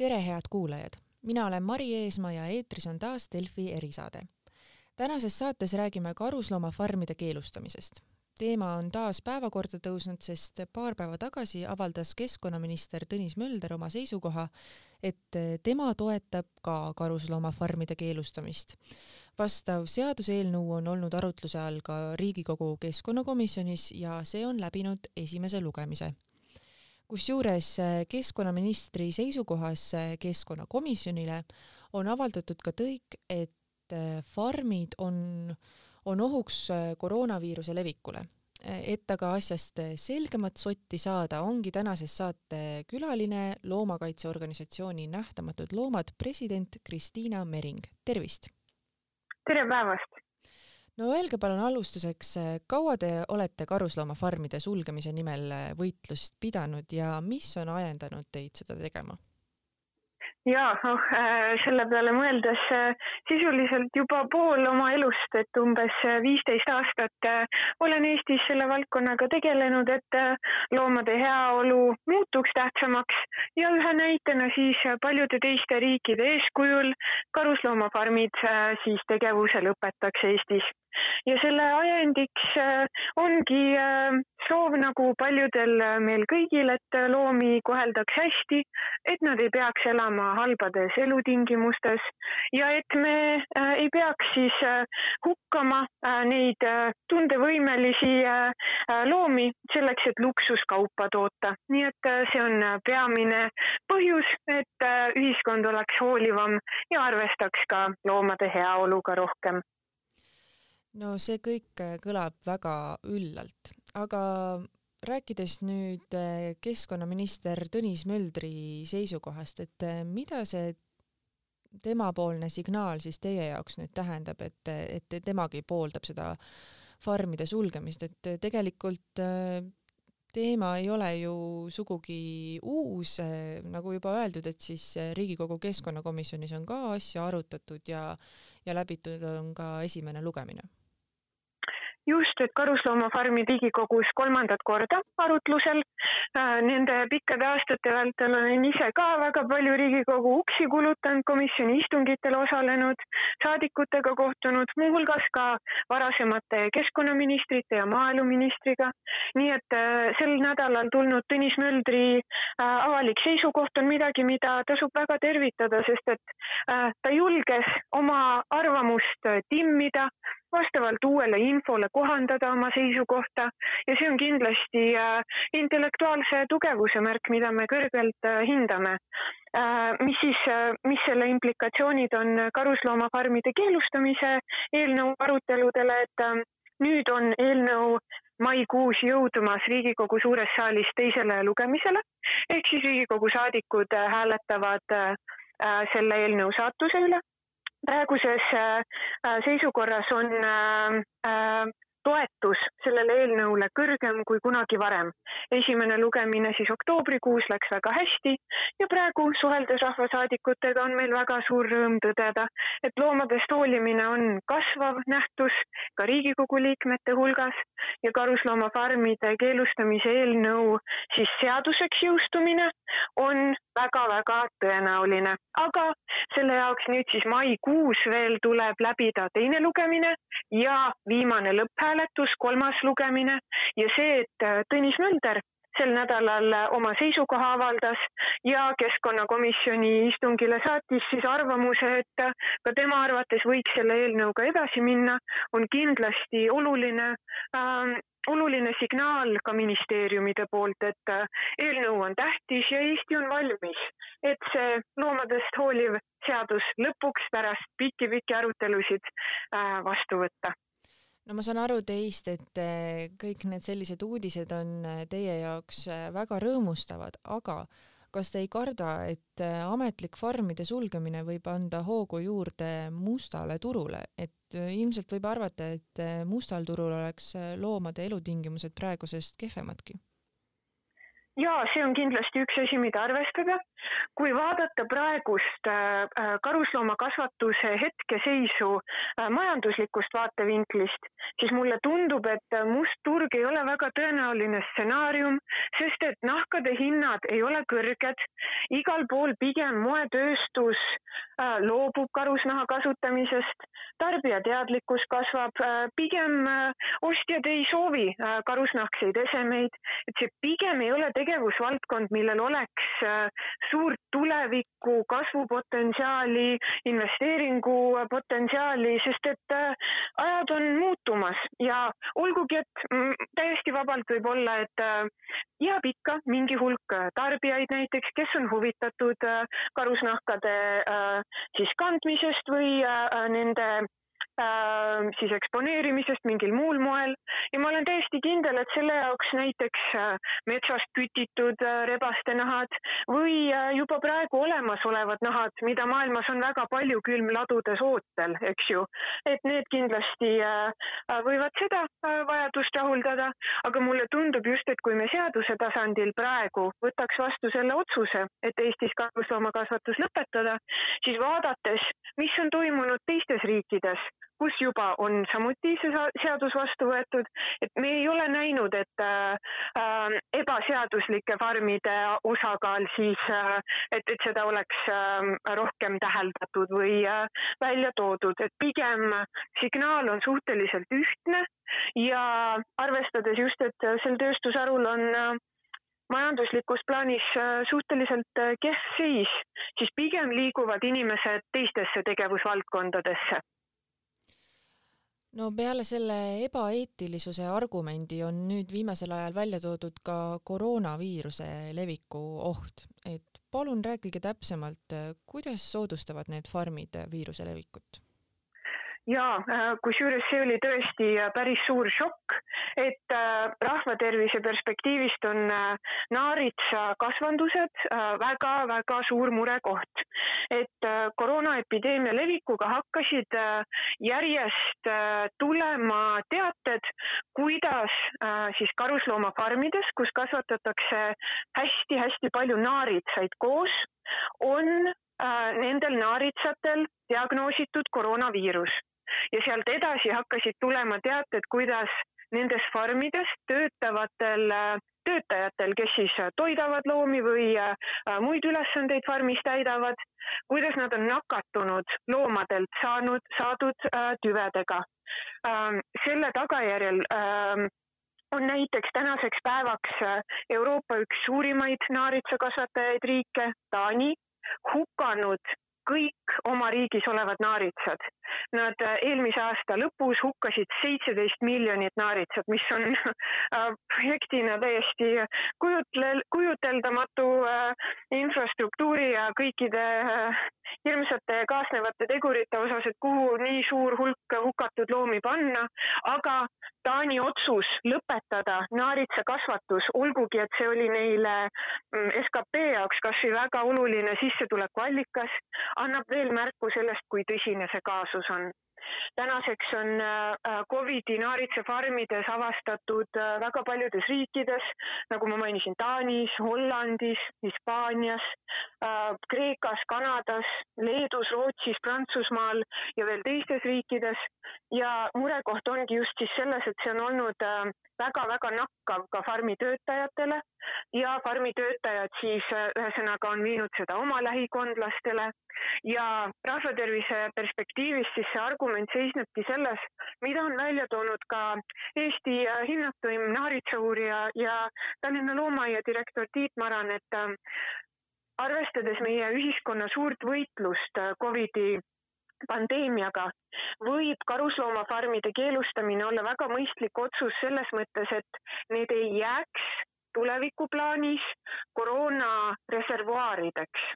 tere, head kuulajad! mina olen Mari Eesmaa ja eetris on taas Delfi erisaade. tänases saates räägime karusloomafarmide keelustamisest. teema on taas päevakorda tõusnud, sest paar päeva tagasi avaldas keskkonnaminister Tõnis Mölder oma seisukoha, et tema toetab ka karusloomafarmide keelustamist. vastav seaduseelnõu on olnud arutluse all ka Riigikogu keskkonnakomisjonis ja see on läbinud esimese lugemise kusjuures äh, keskkonnaministri seisukohas äh, keskkonnakomisjonile on avaldatud ka tõik, et äh, farmid on, on ohuks koroonaviiruse levikule. et aga asjast selgemat sotti saada, ongi tänases saate külaline loomakaitseorganisatsiooni Nähtamatud Loomad president Kristiina Mering, tervist! tere päevast! No öelge palun alustuseks, kaua te olete karusloomafarmide sulgemise nimel võitlust pidanud ja mis on ajendanud teid seda tegema? ja noh, selle peale mõeldes äh, sisuliselt juba pool oma elust, et umbes äh, viisteist aastat olen Eestis selle valdkonnaga tegelenud, et loomade heaolu muutuks tähtsamaks ja ühe näitena siis paljude teiste riikide eeskujul karusloomafarmid siis tegevuse lõpetaks Eestis ja selle ajendiks äh, ongi äh, soov nagu paljudel äh, meil kõigil, et loomi koheldaks hästi, et nad ei peaks elama halbades elutingimustes ja et me ei peaks siis hukkama neid tundevõimelisi loomi selleks, et luksuskaupa toota. nii et see on peamine põhjus, et ühiskond oleks hoolivam ja arvestaks ka loomade heaoluga rohkem no see kõik äh, kõlab väga üllalt, aga rääkides nüüd äh, keskkonnaminister Tõnis Möldri seisukohast, et äh, mida see temapoolne signaal siis teie jaoks nüüd tähendab, et, et temagi pooldab seda farmide sulgemist, et tegelikult teema ei ole ju sugugi uus, nagu juba öeldud, et siis Riigikogu keskkonnakomisjonis on ka asja arutatud ja, ja läbitud on ka esimene lugemine just, et karusloomafarmid Riigikogus kolmandat korda arutlusel. Äh, nende pikkade aastate vältel olen ise ka väga palju Riigikogu uksi kulutanud, komisjoni istungitel osalenud, saadikutega kohtunud, muuhulgas ka varasemate keskkonnaministrite ja maaeluministriga. nii et äh, sel nädalal tulnud Tõnis Möldri äh, avalik seisukoht on midagi, mida tasub väga tervitada, sest et ta julges oma arvamust timmida vastavalt uuele infole kohandada oma seisukohta. Ja see on kindlasti äh, intellektuaalse tugevuse märk, mida me kõrgelt äh, hindame. Äh, mis siis, mis selle implikatsioonid on karusloomafarmide keelustamise eelnõu aruteludele, et nüüd on eelnõu maikuus jõudumas Riigikogu suures saalis teisele lugemisele. Ehk siis Riigikogu saadikud hääletavad selle eelnõu saatuse üle praeguses äh, äh, seisukorras on äh, toetus sellele eelnõule kõrgem kui kunagi varem. esimene lugemine siis oktoobrikuus läks väga hästi ja praegu suheldes rahvasaadikutega on meil väga suur rõõm tõdeda, et loomadest hoolimine on kasvav nähtus ka Riigikogu liikmete hulgas ja karusloomafarmide keelustamise eelnõu siis seaduseks jõustumine on väga-väga tõenäoline, aga selle jaoks nüüd siis maikuus veel tuleb läbida teine lugemine ja viimane lõpphääletus, kolmas lugemine. Ja see, et äh, Tõnis Mölder sel nädalal oma seisukoha avaldas ja keskkonnakomisjoni istungile saatis siis arvamuse, et ka tema arvates võiks selle eelnõuga edasi minna, on kindlasti oluline äh, oluline signaal ka ministeeriumide poolt, et eelnõu on tähtis ja Eesti on valmis, et see loomadest hooliv seadus lõpuks pärast pikki-pikki arutelusid äh, vastu võtta no ma saan aru teist, et äh, kõik need sellised uudised on teie jaoks väga rõõmustavad, aga kas te ei karda, et ametlik farmide sulgemine võib anda hoogu juurde mustale turule, et ilmselt võib arvata, et mustal turul oleks loomade elutingimused praegusest kehvemadki. jaa, see on kindlasti üks asi, mida arvestada. Kui vaadata praegust äh, äh, karusloomakasvatuse hetkeseisu äh, majanduslikust vaatevinklist, siis mulle tundub, et must turg ei ole väga tõenäoline stsenaarium, sest et nahkade hinnad ei ole kõrged. igal pool pigem moetööstus loobub karusnaha kasutamisest, tarbija teadlikkus kasvab, pigem ostjad ei soovi karusnahkseid esemeid, et see pigem ei ole tegevusvaldkond, millel oleks suurt tulevikku, kasvupotentsiaali, investeeringupotentsiaali, sest et äh, ajad on muutumas ja olgugi, et mm, täiesti vabalt võib olla, et äh, jääb ikka mingi hulk tarbijaid näiteks, kes on huvitatud karusnahkade siis kandmisest või nende äh, siis eksponeerimisest mingil muul moel. Ja ma olen täiesti kindel, et selle jaoks näiteks äh, metsast kütitud äh, rebaste nahad või äh, juba praegu olemasolevad nahad, mida maailmas on väga palju külmladudes ootel, eks ju, et need kindlasti äh, võivad seda äh, vajadust rahuldada, aga mulle tundub just, et kui me seaduse tasandil praegu võtaks vastu selle otsuse, et Eestis karusloomakasvatus lõpetada, siis vaadates, mis on toimunud teistes riikides, kus juba on samuti see seadus vastu võetud, et me ei ole näinud, et äh, äh, ebaseaduslike farmide osakaal siis äh,, et, et seda oleks äh, rohkem täheldatud või äh, välja toodud, et pigem signaal on suhteliselt ühtne ja arvestades just, et sel tööstusharul on äh, majanduslikus plaanis äh, suhteliselt äh, kehv seis, siis pigem liiguvad inimesed teistesse tegevusvaldkondadesse no peale selle ebaeetilisuse argumendi on nüüd viimasel ajal välja toodud ka koroonaviiruse leviku oht, et palun rääkige täpsemalt, kuidas soodustavad need farmid viiruse levikut jaa, äh, kusjuures see oli tõesti äh, päris suur šokk, et äh, rahvatervise perspektiivist on naaritsakasvandused väga-väga suur murekoht. et koroonaepideemia levikuga hakkasid järjest tulema teated, kuidas siis karusloomafarmides, kus kasvatatakse hästi-hästi palju naaritsaid koos, on nendel naaritsatel diagnoositud koroonaviirus ja sealt edasi hakkasid tulema teated, kuidas nendes farmides töötavatel äh, töötajatel, kes siis äh, toidavad loomi või äh, muid ülesandeid farmis täidavad, kuidas nad on nakatunud loomadelt saanud, saadud tüvedega. Ähm, selle tagajärjel ähm, on näiteks tänaseks päevaks Euroopa üks suurimaid naaritsakasvatajaid riike, Taani, hukanud kõik oma riigis olevad naaritsad. Nad äh, eelmise aasta lõpus hukkasid seitseteist miljonit naaritsat, mis on äh, projektina täiesti kujutle-, kujuteldamatu äh, infrastruktuuri ja kõikide hirmsate kaasnevate tegurite osas, et kuhu nii suur hulk hukatud loomi panna, aga Taani otsus lõpetada naaritsakasvatus, olgugi et see oli neile mm, skp jaoks kas või väga oluline sissetulekuallikas, annab veel märku sellest, kui tõsine see kaasus on tänaseks on äh, äh, Covidi naaritsafarmides avastatud äh, väga paljudes riikides, nagu ma mainisin, Taanis, Hollandis, Hispaanias, Kreekas, Kanadas, Leedus, Rootsis, Prantsusmaal ja veel teistes riikides. ja murekoht ongi just siis selles, et see on olnud väga-väga nakkav ka farmi töötajatele ja farmi töötajad siis ühesõnaga on viinud seda oma lähikondlastele. Ja rahvatervise perspektiivist siis see argument seisnebki selles, mida on välja toonud ka Eesti hinnatuim naaritsa-uurija ja Tallinna Loomaaia direktor Tiit Maran, et äh, arvestades meie ühiskonna suurt võitlust äh, Covidi pandeemiaga võib karusloomafarmide keelustamine olla väga mõistlik otsus selles mõttes, et need ei jääks tulevikuplaanis koroona reservuaarideks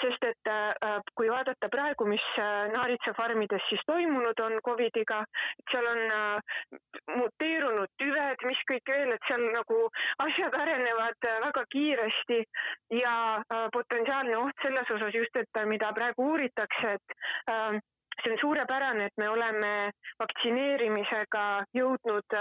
sest et äh, kui vaadata praegu, mis äh, naaritsafarmides siis toimunud on Covidiga, seal on äh, muteerunud tüved, mis kõik veel, et seal nagu asjad arenevad väga kiiresti. Ja potentsiaalne oht selles osas just, et mida praegu uuritakse, et see on suurepärane, et me oleme vaktsineerimisega jõudnud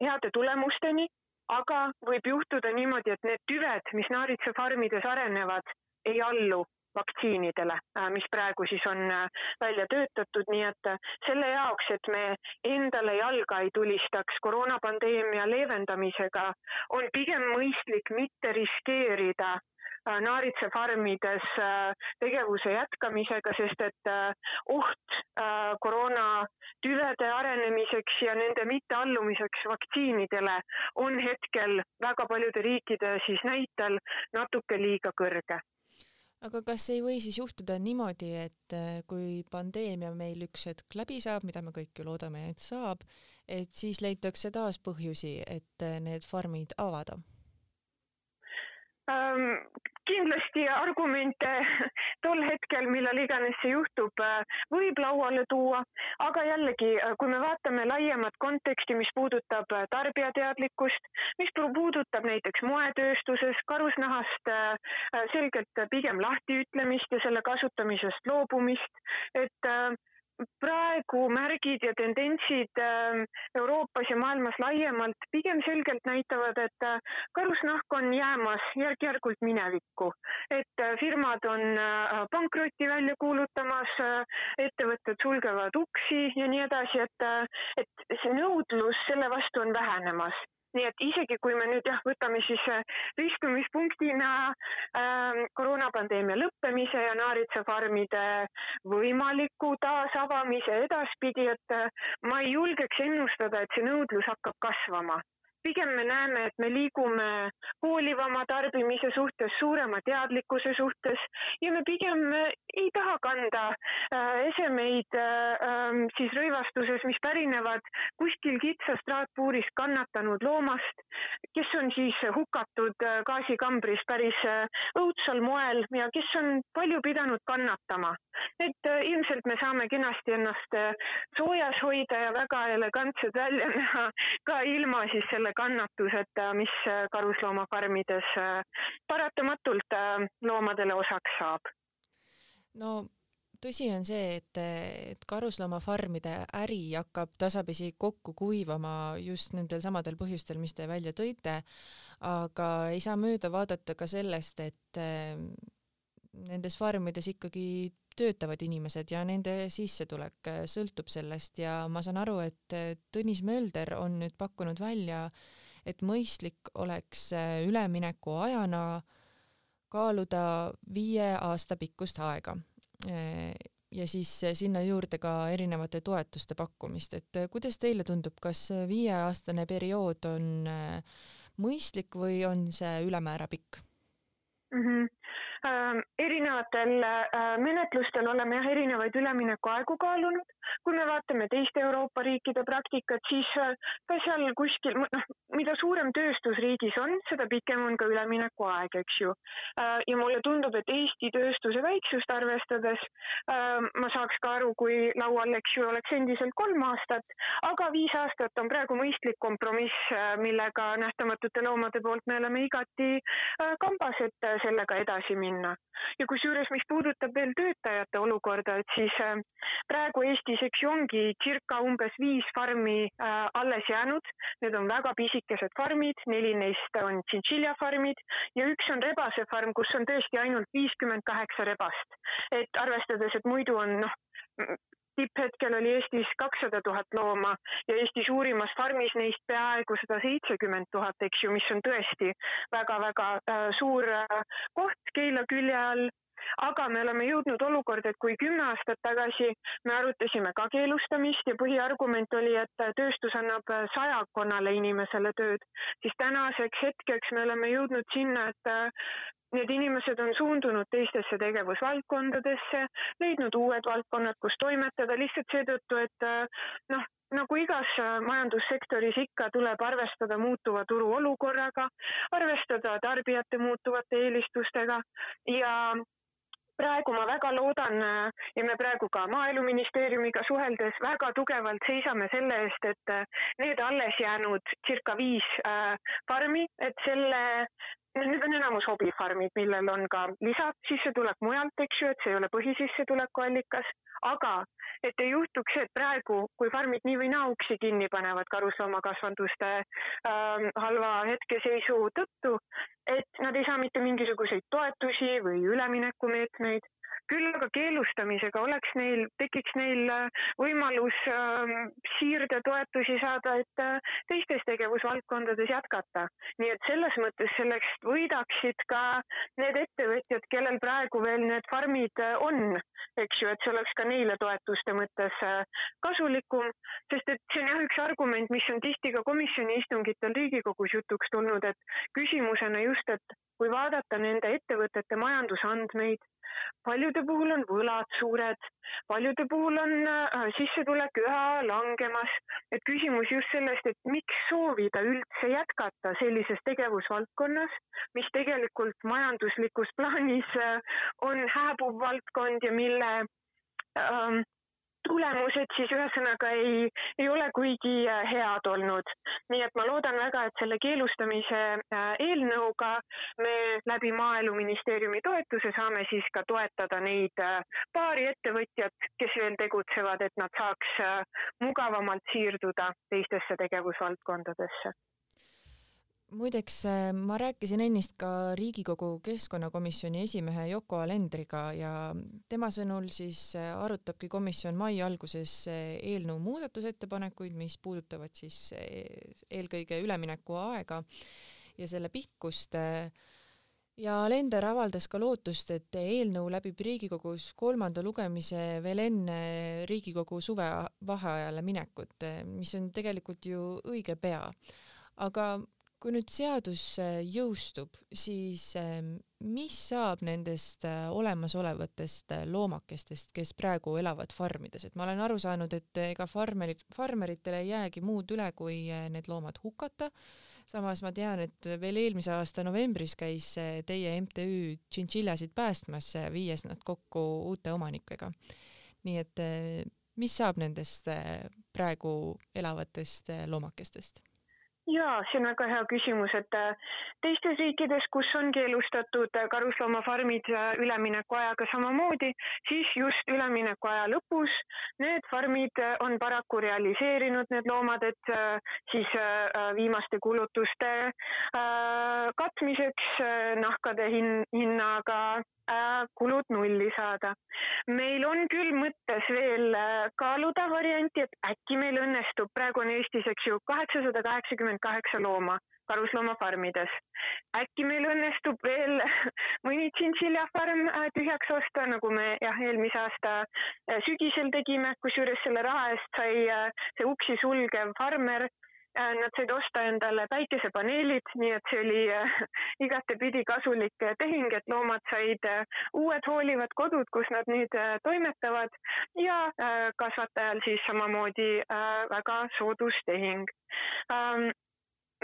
heade tulemusteni aga võib juhtuda niimoodi, et need tüved, mis naaritsafarmides arenevad, ei allu vaktsiinidele, äh, mis praegu siis on äh, välja töötatud, nii et äh, selle jaoks, et me endale jalga ei tulistaks koroonapandeemia leevendamisega, on pigem mõistlik mitte riskeerida naaritsafarmides tegevuse jätkamisega, sest et oht koroonatüvede arenemiseks ja nende mitteallumiseks vaktsiinidele on hetkel väga paljude riikide siis näitel natuke liiga kõrge aga kas ei või siis juhtuda niimoodi, et äh, kui pandeemia meil üks hetk läbi saab, mida me kõik ju loodame, et saab, et siis leitakse taas põhjusi, et äh, need farmid avada? Kindlasti argumente tol hetkel, millal iganes see juhtub, äh, võib lauale tuua, aga jällegi, äh, kui me vaatame laiemat konteksti, mis puudutab äh, tarbijateadlikkust, mis puudutab näiteks moetööstuses karusnahast selgelt pigem lahtiütlemist ja selle kasutamisest loobumist, et praegu märgid ja tendentsid ähm, Euroopas ja maailmas laiemalt pigem selgelt näitavad, et äh, karusnahk on jäämas järk-järgult minevikku. et äh, firmad on äh, pankrotti välja kuulutamas, ettevõtted sulgevad uksi ja nii edasi, et, et see nõudlus selle vastu on vähenemas nii et isegi kui me nüüd jah, võtame siis ristumispunktina äh, koroonapandeemia lõppemise ja naaritsafarmide võimaliku taasavamise edaspidi, et äh, ma ei julgeks ennustada, et see nõudlus hakkab kasvama pigem me näeme, et me liigume hoolivama tarbimise suhtes, suurema teadlikkuse suhtes ja me pigem ei taha kanda äh, esemeid äh, ähm, siis rõivastuses, mis pärinevad kuskil kitsas traatpuuris kannatanud loomast, kes on siis hukatud äh, gaasikambris päris õudsal moel ja kes on palju pidanud kannatama. et ilmselt me saame kenasti ennast soojas hoida ja väga elegantsed välja näha ka ilma siis selle kannatuseta, mis karusloomafarmides paratamatult loomadele osaks saab. No tõsi on see, et, et karusloomafarmide äri hakkab tasapisi kokku kuivama just nendel samadel põhjustel, mis te välja tõite, aga ei saa mööda vaadata ka sellest, et nendes farmides ikkagi töötavad inimesed ja nende sissetulek sõltub sellest. Ja ma saan aru, et Tõnis Mölder on nüüd pakkunud välja, et mõistlik oleks üleminekuajana kaaluda viie aasta pikkust aega ja siis sinna juurde ka erinevate toetuste pakkumist, et kuidas teile tundub, kas viieaastane periood on mõistlik või on see ülemäära pikk? Mm? -hmm äh, erinevatel äh, menetlustel oleme jah, erinevaid üleminekuaegu kaalunud. Kui me vaatame teiste Euroopa riikide praktikat, siis äh, ka seal kuskil, noh, mida suurem tööstus riigis on, seda pikem on ka üleminekuaeg, eks ju äh,. ja mulle tundub, et Eesti tööstuse väiksust arvestades äh, ma saaks ka aru, kui laual, eks ju, oleks endiselt kolm aastat, aga viis aastat on praegu mõistlik kompromiss, äh, millega Nähtamatute Loomade poolt me oleme igati äh, kambas, et äh, sellega edasi minna ja kusjuures, mis puudutab veel töötajate olukorda, et siis äh, praegu Eestis, eks ju, ongi circa umbes viis farmi äh, alles jäänud. Need on väga pisikesed farmid, neli neist on tšintšiljafarmid ja üks on rebasefarm, kus on tõesti ainult viiskümmend kaheksa rebast. et arvestades, et muidu on noh, tipphetkel oli Eestis kakssada tuhat looma ja Eesti suurimas farmis neist peaaegu sada seitsekümmend tuhat, eks ju, mis on tõesti väga-väga äh, suur äh, koht Keila külje all aga me oleme jõudnud olukorda, et kui kümme aastat tagasi me arutasime ka keelustamist ja põhiargument oli, et tööstus annab äh, sajakonnale inimesele tööd, siis tänaseks hetkeks me oleme jõudnud sinna, et Need inimesed on suundunud teistesse tegevusvaldkondadesse, leidnud uued valdkonnad, kus toimetada lihtsalt seetõttu, et äh, noh, nagu igas äh, majandussektoris ikka, tuleb arvestada muutuva turu olukorraga, arvestada tarbijate muutuvate eelistustega ja praegu ma väga loodan äh, ja me praegu ka Maaeluministeeriumiga suheldes väga tugevalt seisame selle eest, et need alles jäänud circa viis farmi, et selle need on enamus hobifarmid, millel on ka lisasissetulek mujalt, eks ju, et see ei ole põhisissetuleku allikas, aga et ei juhtuks see, et praegu, kui farmid nii või naa uksi kinni panevad karusloomakasvanduste äh, halva hetkeseisu tõttu, et nad ei saa mitte mingisuguseid toetusi või üleminekumeetmeid küll aga keelustamisega oleks neil, tekiks neil äh, võimalus äh, siirdetoetusi saada, et äh, teistes tegevusvaldkondades jätkata. nii et selles mõttes sellest võidaksid ka need ettevõtjad, kellel praegu veel need farmid äh, on, eks ju, et see oleks ka neile toetuste mõttes äh, kasulikum, sest et see on jah üks argument, mis on tihti ka komisjoni istungitel Riigikogus jutuks tulnud, et küsimusena just, et kui vaadata nende ettevõtete majandusandmeid, paljude puhul on võlad suured, paljude puhul on äh, sissetulek üha langemas, et küsimus just sellest, et miks soovida üldse jätkata sellises tegevusvaldkonnas, mis tegelikult majanduslikus plaanis äh, on hääbuv valdkond ja mille ähm, tulemused siis ühesõnaga ei, ei ole kuigi äh, head olnud. nii et ma loodan väga, et selle keelustamise äh, eelnõuga me läbi Maaeluministeeriumi toetuse saame siis ka toetada neid äh, paari ettevõtjat, kes veel tegutsevad, et nad saaks mugavamalt siirduda teistesse tegevusvaldkondadesse muideks äh, ma rääkisin ennist ka Riigikogu keskkonnakomisjoni esimehe Yoko Alendriga ja tema sõnul siis äh, arutabki komisjon mai alguses äh, eelnõu muudatusettepanekuid, mis puudutavad siis eelkõige üleminekuaega ja selle pikkust ja Alender avaldas ka lootust, et eelnõu läbib Riigikogus kolmanda lugemise veel enne Riigikogu suvevaheajale minekut, mis on tegelikult ju õige pea. aga kui nüüd seadus jõustub, siis ähm, mis saab nendest äh, olemasolevatest äh, loomakestest, kes praegu elavad farmides, et ma olen aru saanud, et ega farmerid, farmeritele ei jäägi muud üle, kui äh, need loomad hukata. samas ma tean, et veel eelmise aasta novembris käis teie MTÜ tšintšiljasid päästmas, viies nad kokku uute omanikega. nii et mis saab nendest praegu elavatest loomakestest? Jaa, see on väga hea küsimus, et äh, teistes riikides, kus on keelustatud äh, karusloomafarmid äh, üleminekuajaga samamoodi, siis just üleminekuaja lõpus need farmid on paraku realiseerinud need loomad, et siis viimaste kulutuste katmiseks nahkade hin-, hinnaga kulud nulli saada. meil on küll mõttes veel kaaluda varianti, et äkki meil õnnestub, praegu on Eestis, eks ju, kaheksasada kaheksakümmend kaheksa looma karusloomafarmides. äkki meil õnnestub veel mõni tšintšiljafarm äh, tühjaks osta, nagu me jah, eelmise aasta sügisel tegime, kusjuures selle raha eest sai see uksi sulgev farmer Äh, nad said osta endale päikesepaneelid, nii et see oli äh, igatepidi kasulik äh, tehing, et loomad said uued hoolivad kodud, kus nad nüüd toimetavad. Ja kasvatajal siis samamoodi väga soodus tehing. Ähm,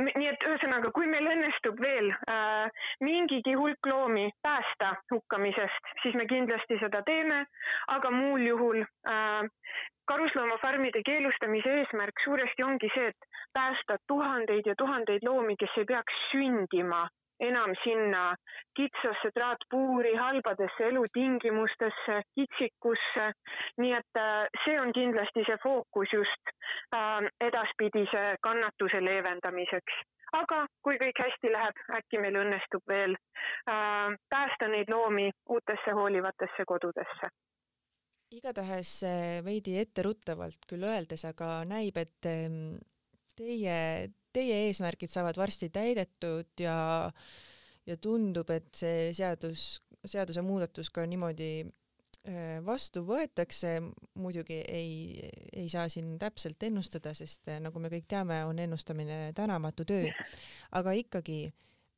nii et ühesõnaga, kui meil õnnestub veel äh, mingigi hulk loomi päästa hukkamisest, siis me kindlasti seda teeme, aga muul juhul äh, karusloomafarmide keelustamise eesmärk suuresti ongi see, et päästa tuhandeid ja tuhandeid loomi, kes ei peaks sündima enam sinna kitsasse traatpuuri, halbadesse elutingimustesse, kitsikusse. nii et äh, see on kindlasti see fookus just äh, edaspidise kannatuse leevendamiseks. aga kui kõik hästi läheb, äkki meil õnnestub veel äh, päästa neid loomi uutesse hoolivatesse kodudesse igatahes eh, veidi etteruttavalt küll öeldes, aga näib, et ehm, teie, teie eesmärgid saavad varsti täidetud ja ja tundub, et see seadus, seadusemuudatus ka niimoodi eh, vastu võetakse, muidugi ei, ei saa siin täpselt ennustada, sest eh, nagu me kõik teame, on ennustamine tänamatu töö. aga ikkagi,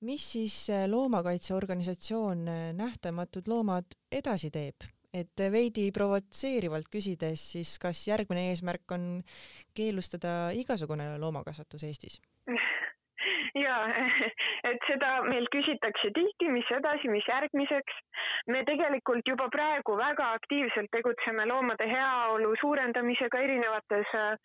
mis siis loomakaitseorganisatsioon Nähtamatud Loomad edasi teeb? Et veidi provotseerivalt küsides, siis kas järgmine eesmärk on keelustada igasugune loomakasvatus Eestis? ja et seda meilt küsitakse tihti, mis edasi, mis järgmiseks. me tegelikult juba praegu väga aktiivselt tegutseme loomade heaolu suurendamisega erinevates äh,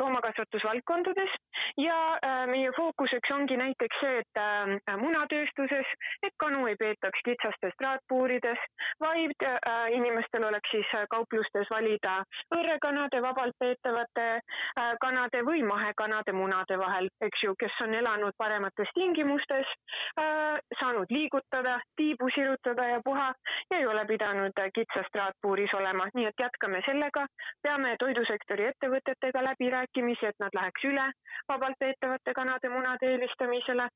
loomakasvatusvaldkondades ja äh, meie fookuseks ongi näiteks see, et äh, munatööstuses, et kanu ei peetaks kitsastes traatpuurides, vaid inimestel oleks siis kauplustes valida õrrekanade, vabalt peetavate kanade või mahekanade munade vahel, eks ju, kes on elanud paremates tingimustes, äh, saanud liigutada, tiibu sirutada ja puha ja ei ole pidanud kitsas traatpuuris olema, nii et jätkame sellega. peame toidusektori ettevõtetega läbirääkimisi, et nad läheks üle vabalt peetavate kanade munade eelistamisele.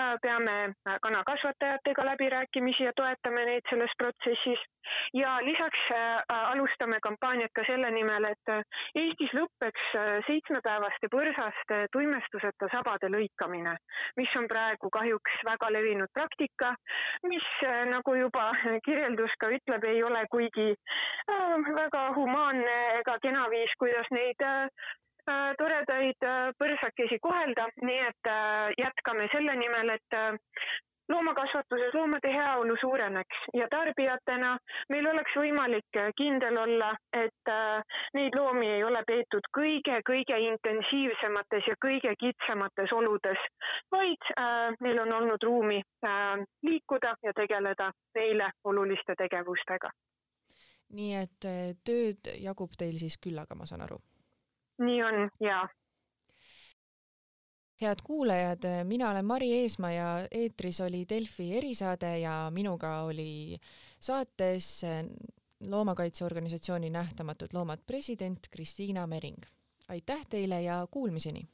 Äh, peame kanakasvatajatega läbirääkimisi ja toetame neid selles protsessis ja lisaks äh, alustame kampaaniat ka selle nimel, et Eestis lõpeks seitsmepäevaste põrsaste tuimestuseta sabade lõikamine, mis on praegu kahjuks väga levinud praktika, mis nagu juba kirjeldus ka ütleb, ei ole kuigi äh, väga humaanne ega kena viis, kuidas neid äh, toredaid äh, põrsakesi kohelda, nii et äh, jätkame selle nimel, et loomakasvatuses loomade heaolu suureneks ja tarbijatena meil oleks võimalik kindel olla, et äh, neid loomi ei ole peetud kõige-kõige intensiivsemates ja kõige kitsamates oludes, vaid neil on olnud ruumi liikuda ja tegeleda neile oluliste tegevustega. nii et tööd jagub teil siis küllaga, ma saan aru? nii on jaa head kuulajad, mina olen Mari Eesmaa ja eetris oli Delfi erisaade ja minuga oli saates loomakaitseorganisatsiooni Nähtamatud Loomad president Kristiina Mering. aitäh teile ja kuulmiseni!